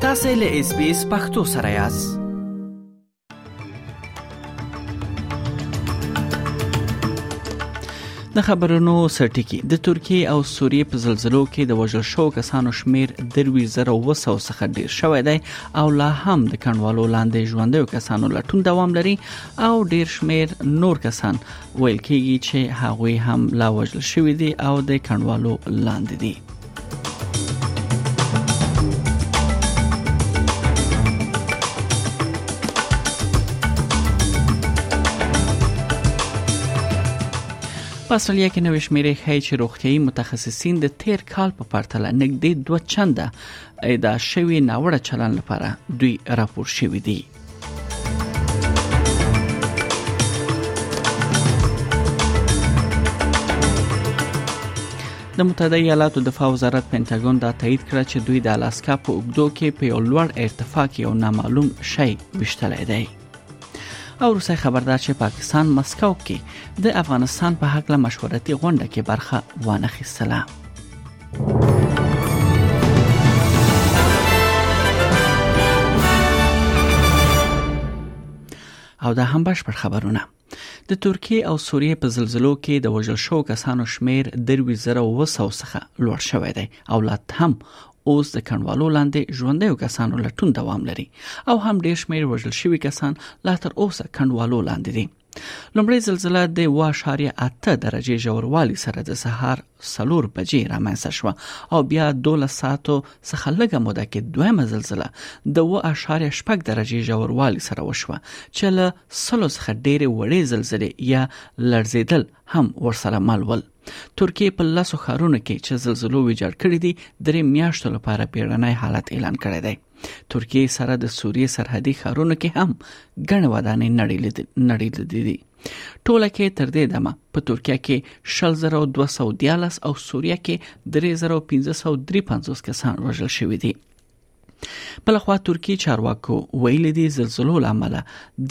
تاسو له اس بي اس پختو سره یاست د خبرونو سرټکی د ترکیه او سوریې په زلزلو کې د وژل شو کسانو شمیر د 20000 څخه ډیر شوی دی او لا هم د کڼوالو لاندې ژوندۍ کسانو لټون دوام لري او ډیر شمیر نور کسان ویل کېږي چې هغوی هم لا وژل شوي دي او د کڼوالو لاندې دي په استرالیا کې نوې شمیرې ښیي چې روغتيایي متخصصین د تیر کال په پرتله نږدې دوه چنده ادا شوی ناوړه چلن لپاره دوی راپور شوی دی د متحده ایالاتو دفاع وزارت پنتاګون دا تایید کړ چې دوی د الاسکا په اوګدو کې په یو لوړ ارتفاع کې یو نامعلوم شی وشتلی دی او روسي خبردار چې پاکستان مسکو کې د افغانستان په حق له مشورتي غونډه کې برخه وانه خستله او دا هم بشپړ خبرونه د ترکیه او سوریه په زلزلو کې د وژل شو کسانو شمیر د 2000 څخه لوړ شوی دی او لا هم اوس د کڼوالو لاندې ژوندۍ کسانو لټون دوام لري او هم ډیر شمیر وژل شوی کسان لا تر اوسه کڼوالو لاندې دي لومړی زلزله د وا شارې اته درجه ژوروالی سره د سهار سلور بجې رامنځته شو او بیا 12 ساعتو څخه لږه موده کې دویمه زلزله د و اشاره شپږ درجه ژوروالی سره وشو چې له سلو څخه ډېرې وړې زلزلې یا لړزیدل هم ورسره مل ول ترکیه په لاسو خارونو کې چې زلزلو ویجاړ کړی دی درې میاشتو لپاره پیړنۍ حالت اعلان کړی دی ترکیه سره د سوریې سرحدي ښارونو کې هم ګڼ ودانې نړۍ لیدلې دي ټوله کې تر دې دمه په ترکیه کې 10214 او سوریه کې 3553 کسان وژل شوي دي بل خو ترکیه چارواکو ویل دي زلزلو لامل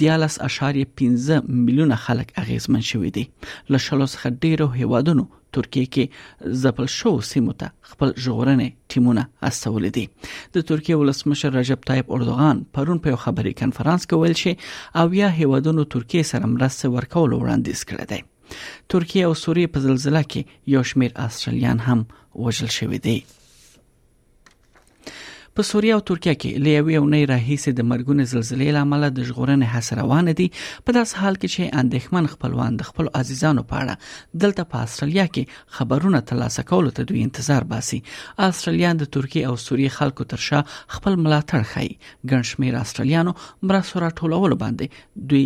14.15 میلیونه خلک اغیزمن شوي دي لشلو څخه ډیرو هیوادونو ترکیه کې ځپل شو سیمو ته خپل ژغورنې ټیمونه استول دي د ترکیه ولسمشر رجب طیب اردوغان پرون په خبري کانفرنس کې ویل شي او یا هیوادونو ترکیه سره مرسته ورکول وړاندیز کړی دی ترکیه او سوریه په زلزلہ کې یو شمیر استرالیان هم وژل شوی دی په سوریه او ترکیه کې له یوې اونۍ راهیسې د مرګونې زلزلې لامل د ژغورنې هڅې روانې دي په داس حال کې چې اندېښمن خپلوان د خپل عزیزانو په اړه دلته په استرالیا کې خبرونه ترلاسه کولو ته دوی انتظار باسي استرالیان د ترکیه او سوریه خلکو تر شا خپل ملاتړ ښيي ګڼ شمېر استرالیانو مرستو راټولولو باندې دوی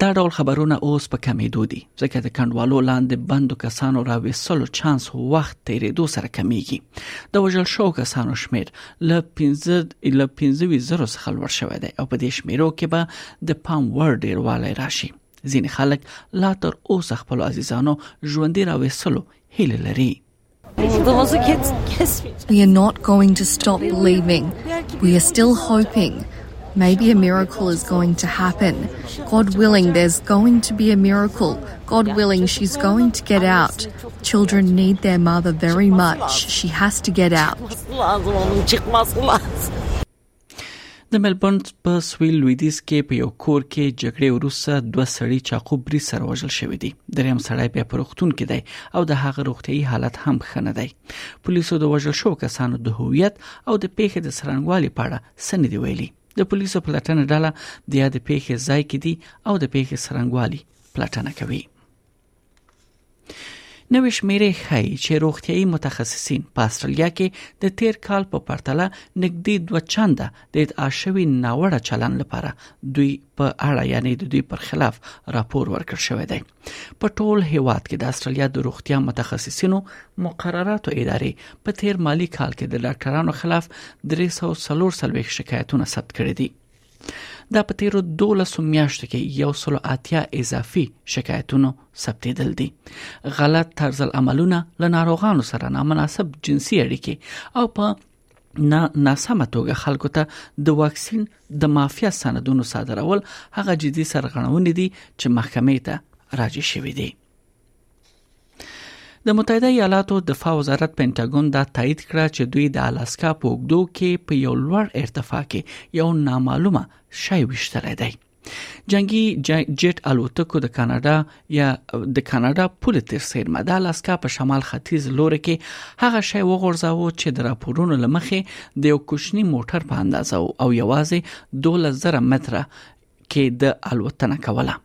دا ډول خبرونه اوس په کمیدو دي ځکه د کندوالو لاندې بندو کسانو را وېسلو چانس وخت تیرېدو سره کمیږي د وژل شو کسانو شمیر له 15 له 15 زره څخه لوړ شوی دی او په دې شمیرو کې به د پام وړ ډیروالی راشي ځینې خلک لا تر اوسه خپل عزیزانو ژوندي را وېسلو هیله لري We are not going to stop believing. We are still hoping Maybe a miracle is going to happen. God willing, there's going to be a miracle. God willing, she's going to get out. Children need their mother very much. She has to get out. د ملبورن په سویل لویدیځ کې په یو کور کې جګړې وروسته دوه سړي چاقو بری سره وژل شوې دي دریم سړی بیا په روغتون کې دی او د هغه روغتيي حالت هم ښه نه دی پولیسو د وژل شو کسانو د هویت او د پیښې د سرنګوالي په اړه سند ویلي د پولیسو پلټنه ډله د یاد پیښې ځای کې دي او د پیښې سرنګوالي پلټنه کوي نوې شمیرې ښایي چې روغتيایي متخصصین په استرالیا کې د تیر کال په پرتله نږدې دوه چنده د ادعا شوی ناوړه چلن لپاره دوی په اړه یعنی د دوی پر خلاف راپور ورکړ شوی دی په ټول هیواد کې د استرالیا د روغتیا متخصصینو مقرراتو ادارې په تیر مالی کال کې د ډاکټرانو خلاف 340 شکایتونه ثبت کړي دي دا په تیرو 12 میاشتو کې یو سل اتیا اضافي شکایتونو ثبتېدل دي غلط طرز العملونه له ناروغانو سره نامناسب جنسي اړیکې او په نه ناسمه توګه خلکو ته د واکسین د مافیا سندونو صادرول هغه جدي سرغړونې دي چې محکمې ته راځي شوې دي د متحده ایالاتو دفاع وزارت پینټاګون دا تایید کړه چې دوی د الاسکا په اوګدو کې په یو لوړ ارتفاع کې یو نامعلومه شی وشتلی دی جنگي جټ الوتکو د کاناډا یا د کاناډا پوله تر سیر مده الاسکا په شمال ختیځ لوري کې هغه شی وغورځاوه چې د راپورونو لمخې د یو کوچني موټر په اندازه او یوازې 12000 متره کې د الوتنه کوله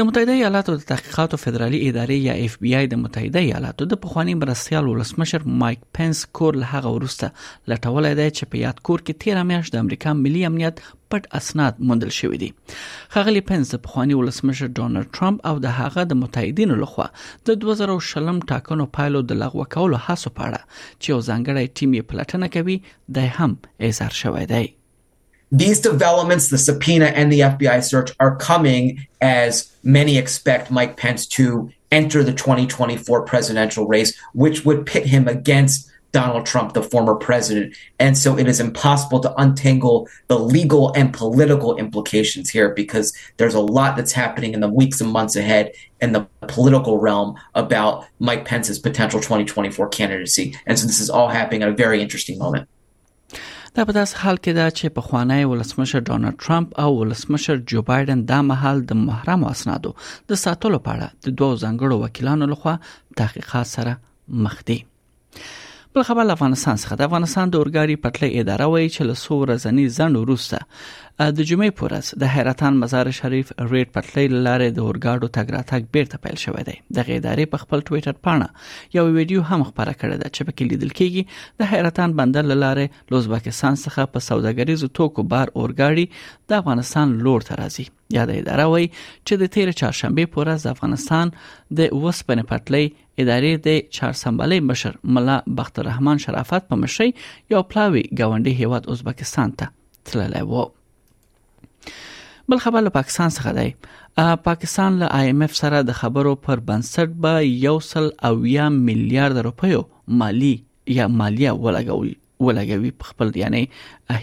د متحده ایالاتو د تحقیقاتو فدرالي ادارې یا اف بی آی د متحده ایالاتو د پخوانی مرستیال ولسمشر مایک پنس کور له هغه وروسته لټولای دی چې په یاد کور کې 13 میاشت د امریکا ملي امنیت پټ اسناد موندل شوې دي خغلی پنس د پخوانی ولسمشر ډونالد ترامپ او د هغه د متحدینو لخوا د 2020 ټاکنو پایلو د لغوه کولو هڅو په اړه چې یو ځانګړی ټیم یې پلټنه کوي د هم اعزار شوی دی these developments, the subpoena and the FBI search, are coming as many expect Mike Pence to enter the 2024 presidential race, which would pit him against Donald Trump, the former president. And so it is impossible to untangle the legal and political implications here because there's a lot that's happening in the weeks and months ahead in the political realm about Mike Pence's potential 2024 candidacy. And so this is all happening at a very interesting moment. دا په داس حال کې ده چې په خوانی ولسمشر ډونالد ترامپ او ولسمشر جو بایدن د محل د محرم اسنادو د ساتلو په اړه د دوو ځنګړو وکیلانو لخوا تحقیقات سره مخ دي بل خبر له افغانستان څخه د افغانستان د اورګاری پټلۍ اداره وایي چې له څو ورځنی ځنډ وروسته د جمعې پر ورځ د حیرتان مزار شریف ریډ پټلۍ لارې د اورګاډو تګ راتګ بیرته پیل شوې دی د غیدارې په خپل ټوئیټر پاڼه یو ویډیو هم خبره کړې ده چې پکې لیدل کېږي د حیرتان بندر لاره لوزبکستان څخه په سوداګریزو توکو بار اورګاړي د افغانستان لور ته راځي یا د اداره وای چې د تیر چهارشنبه په ورځ د افغانستان د وسپنې پټلۍ ادارې د چارسمبلې مشر ملا بخت الرحمن شرافت په مشرۍ یو پلاوی گاونډي هیواد ازبکستان ته تللی وو بل خبر له پاکستان څخه دی پاکستان له آی ایم ایف سره د خبرو پر بنسټ به یو سل او یا میلیارډ روپیو مالی یا مالیه ولګوي ولګوي په خپل یعنی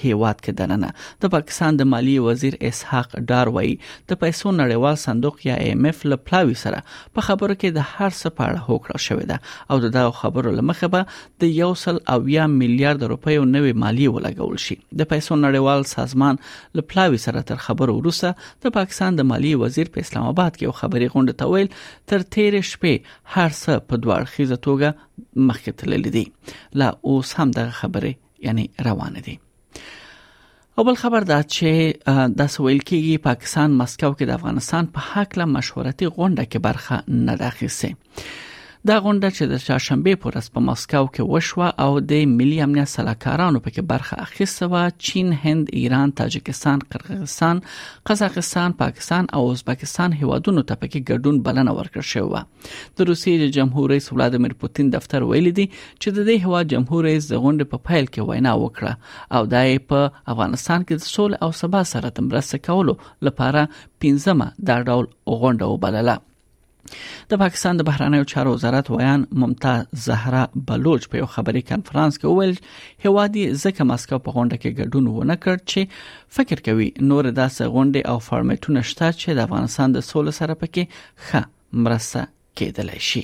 هیواد کې دننه د پاکستان د مالی وزیر اسحاق ډار وایي د پیسو نړیوال صندوق یا ایم ایف له پلاوی سره په خبرو کې د هر څه په اړه هوکړه شوې ده او د دغه خبرو لمخه به د یو سل اویا میلیارډ روپیو نوې مالیه ولګول شي د پیسو نړیوال سازمان له پلاوي سره تر خبرو وروسته د پاکستان د مالیې وزیر په اسلام آباد کې یو خبري غونډه ته ویل تر تیرې شپې هر څه په دوه اړخیزه توګه مخکې تللی دي لا اوس هم دغه خبره یعنی روانه دي او بل خبر دا چې د سویل کېږي پاکستان مسکو کې د افغانستان په حق له مشورتي غونډه کې برخه نه داخیسه دا غونډه چې د چهارشنبه پر ورځ په مسکو کې وشوه او د ملي امنیت سلاکارانو پکې برخه اخیسته و چین هند ایران تاجکستان قرغیزستان قزاقستان پاکستان او ازبکستان هیوادونو ته پکې ګډون بلنه ورکړ شوې و د روسیې د جمهور رئیس ولادمیر پوتین دفتر ویلي دی چې د دې هوا جمهور رئیس د غونډې په پیل کې وینا وکړه او دا یې په افغانستان کې د سول او سبا سره د مرسته کولو لپاره پنځمه دا ډول غونډه وبلله د پاکستان د بهرانیو چارو وزارت ویان ممتاز زهرا بلوچ په یو خبري کانفرنس کې وویل هوادي زکه مسکو په غونډه کې ګډون ونه کړ چې فکر کوي نور داسې غونډې او فارمیټونه شته چې د افغانستان د سولې سره پکې ښه مرسته کېدلی شي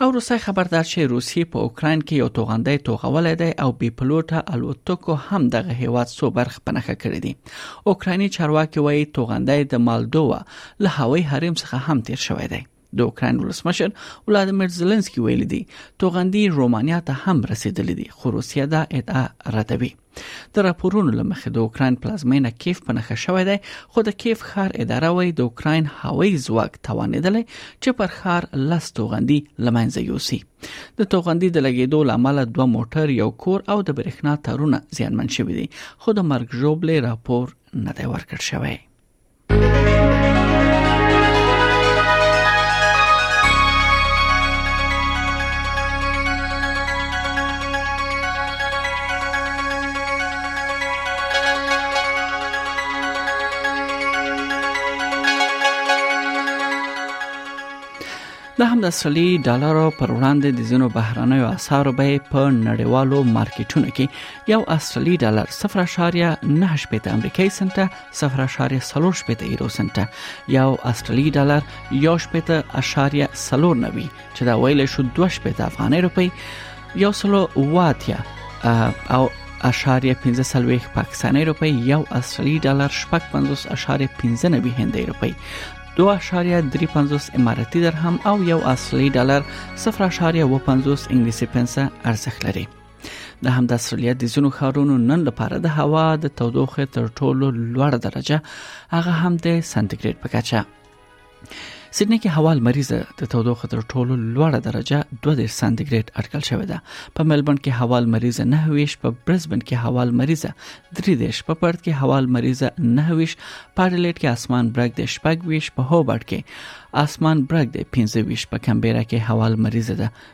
او روسي خبردار چې روسیه په اوکراین کې یو توغندی توغولې دی او بي پلوټه الوتکو هم دغه هیواد سو برخ پنخه کړې دي اوکرایني چارواکي وایي توغندی د مالدووا له هوایي حریم څخه هم تیر شوی دی د اوکرين ولسمشر ولادمیر زيلنسکي ویلي دي توغندي رومانیا ته هم رسیدلې دي خو روسیه دا ادعا ردوي د راپورونو لمخې د اوکراین پلازمینه کیف په نخښه شوې ده خو د کیف خار اداره وایي د اوکراین هوایي ځواک توانیدل چې پر خار لس توغندي لمنځه یوسي د توغندي د لګیدو لامل دوه موټر یو کور او د برېښنا تارونه زیانمن شوي دي خو د مرګ ژوبلې راپور نه دی ورکړ شوی د هم د سلي ډالرو پر وړاندې د زینو بهرنیو اسعارو به په نړیوالو مارکیټونو کې یو اصلي ډالر 0.98 امریکایي سنت صفر اشاریه سلور شپېته ایرو سنټه یو استرالی ډالر یو شپېته اشاریه سلور نوي چې دا ویل شو دوه شپېته افغاني روپی یو سلو واتیا او اشاریه 15 سلويخ پاکستاني روپی یو استرالی ډالر شپږ 50 اشاریه 15 نوي هندۍ روپی 2.35 اماراتي درهم او یو اصلي ډالر 0.50 انګلیسي پنسه ارزښت لري د همدا سرلیت د ځینو ښارونو نن لپاره د هوا د تودوخې تر ټولو لوړه درجه هغه هم د سانتیګریډ په کچه سیدنی کې هوا لمریزه د تودوخې تر ټولو لوړه درجه 2 سانتیګریډ اټکل شوې ده په ملبورن کې هوا لمریزه 9 په برزبن کې هوا لمریزه 3 په پرت کې هوا لمریزه 9 په اډلیډ کې اسمان برګ د شپږ ویش په هوبرټ کې اسمان برګ د 15 په کمبيرا کې هوا لمریزه ده